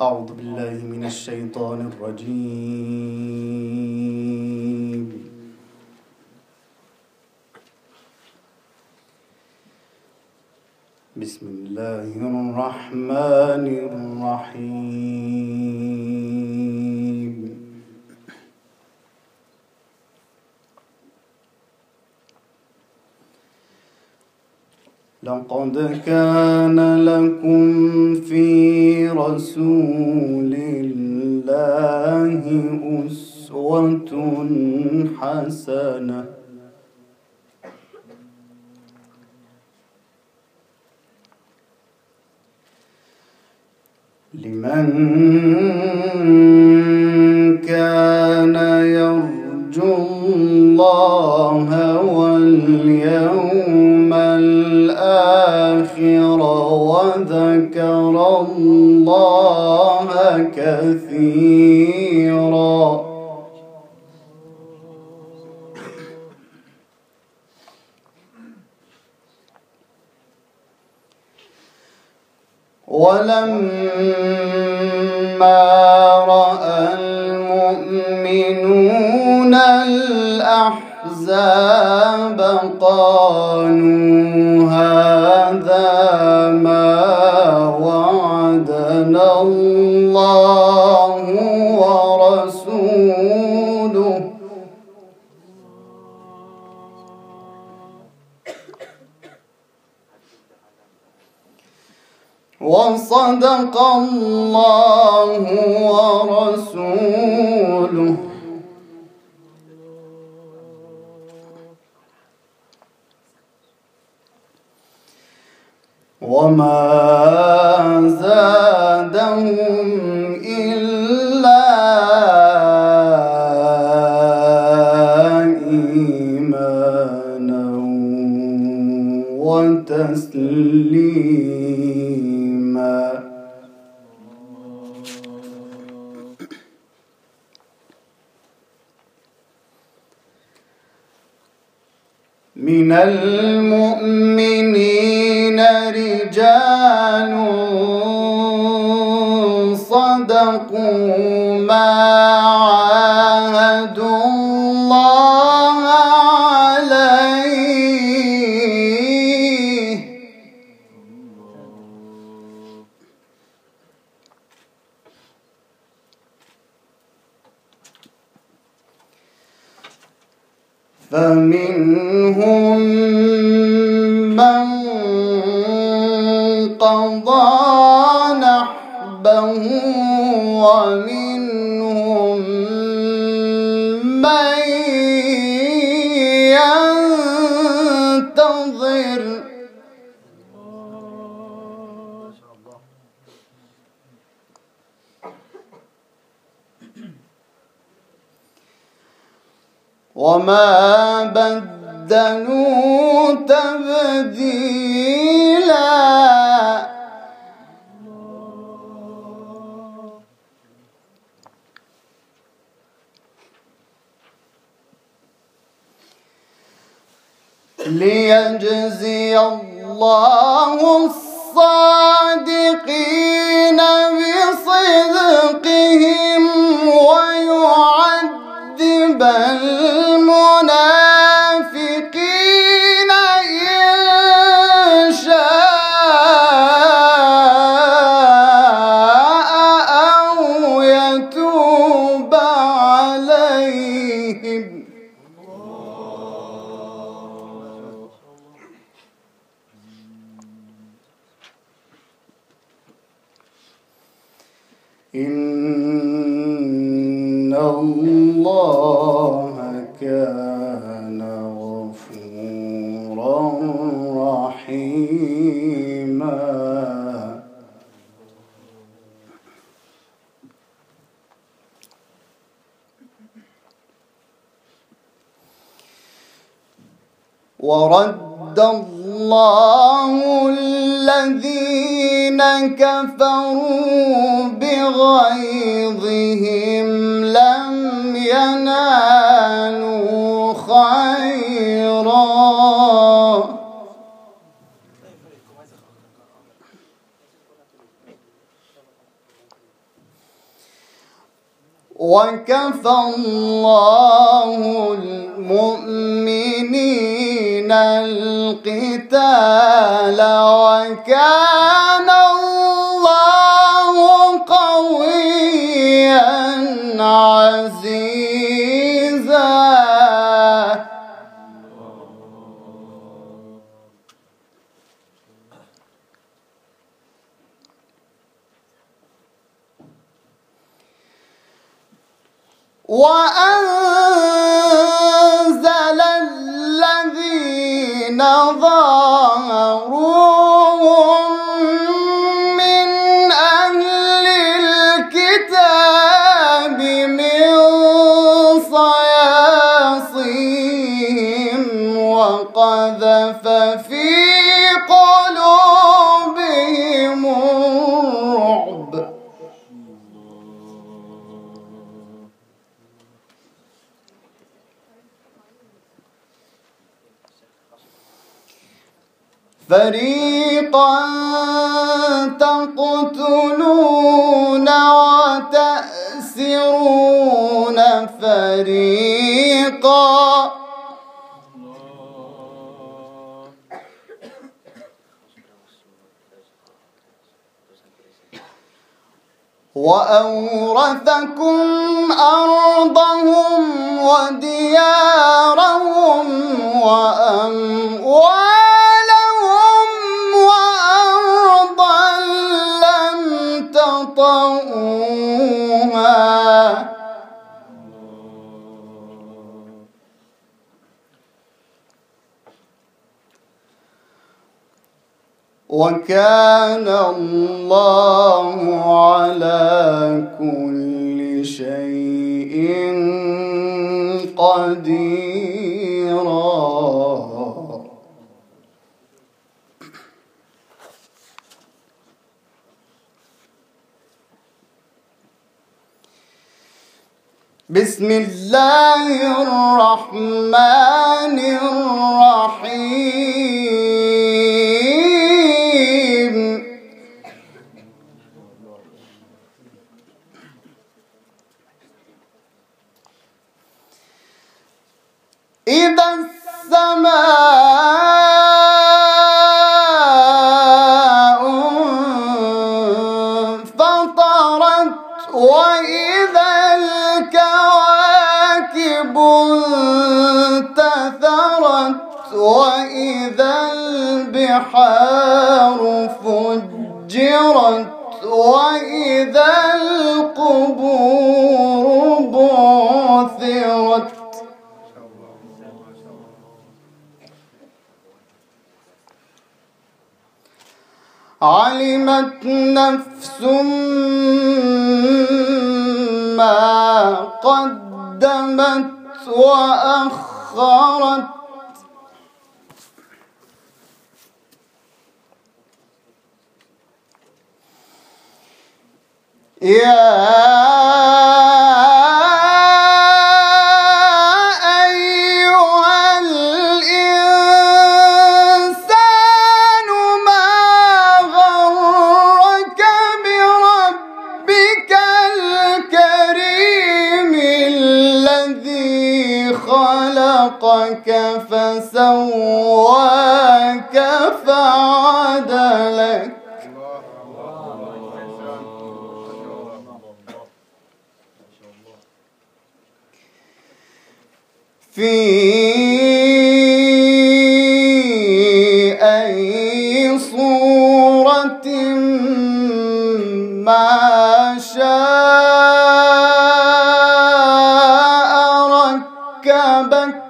أعوذ بالله من الشيطان الرجيم. بسم الله الرحمن الرحيم. لقد كان لكم رسول الله أسوة حسنة. لمن الآخر وذكر الله كثيرا. ولما رأى المؤمنون الأحزاب قالوا وصدق الله ورسوله. وما زادهم من المؤمنين رجال صدقوا. فمنهم وما بدلوا تبديلا ليجزي الله الصادقين بصدقهم إن الله كان غفورا رحيما ورد الله الذين كفروا بغيظهم لم ينالوا خيرا. وكفى الله المؤمنين القتال وكان 晚安。فريقا تقتلون وتأسرون فريقا. وأورثكم أرضهم وديارهم وأموالهم وكان الله على كل شيء قديرا. بسم الله الرحمن الرحيم. السماء انفطرت وإذا الكواكب انتثرت وإذا البحار فجرت وإذا علمت نفس ما قدمت وأخرت. يا في أي صورة ما شاء ركبك.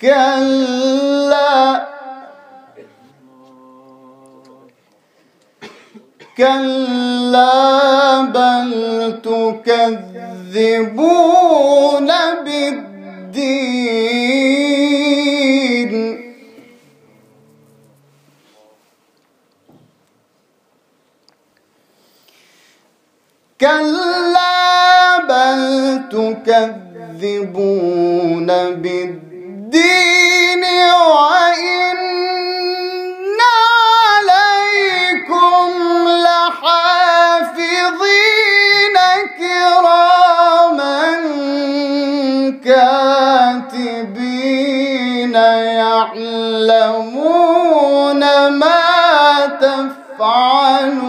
كلا. كلا. بل تكذبون بالدين. كلا بل تكذبون بالدين. يعلمون ما تفعلون.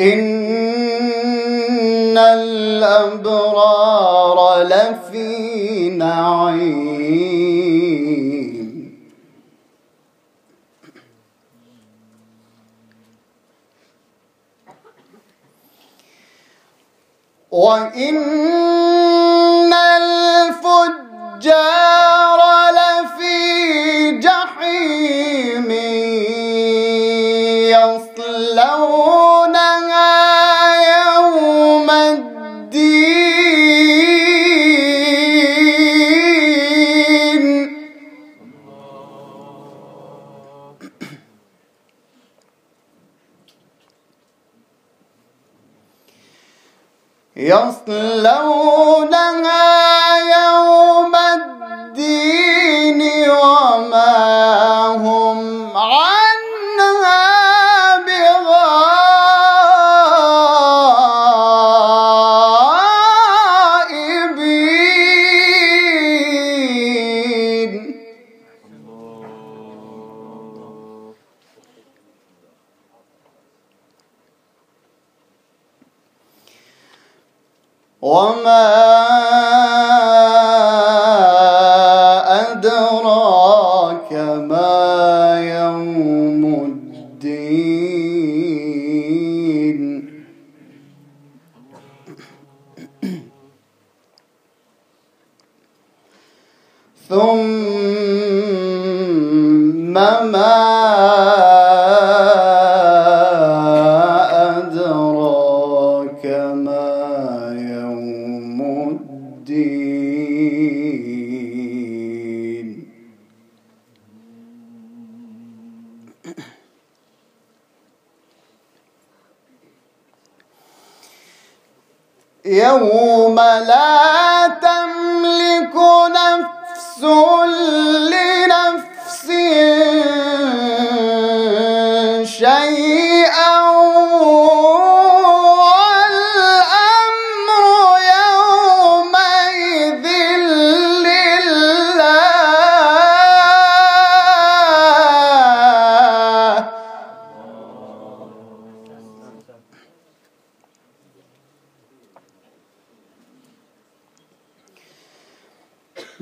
إن الأبرار لفي إن love. الدين. يوم لا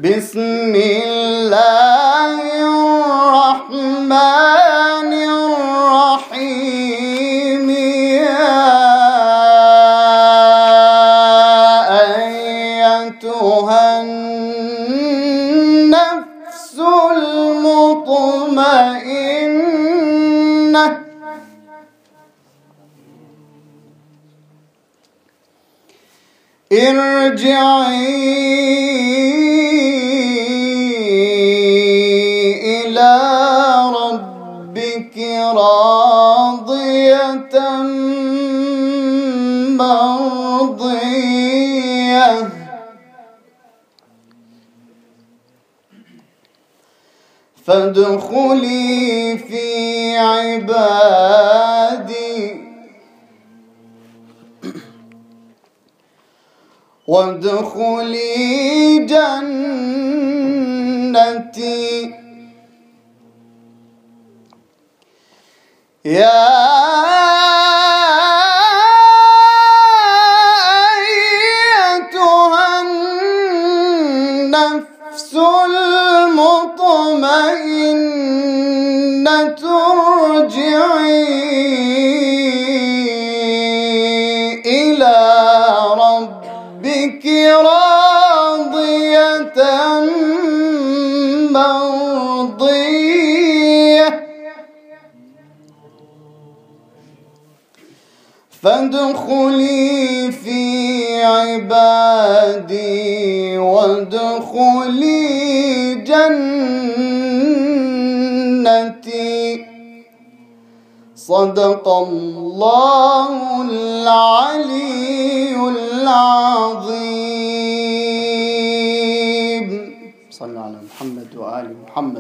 بسم الله الرحمن الرحيم. يا أيتها النفس المطمئنة. ارجعي فادخلي في عبادي. وادخلي جنتي. يا فادخلي في عبادي وادخلي جنتي. صدق الله العلي العظيم.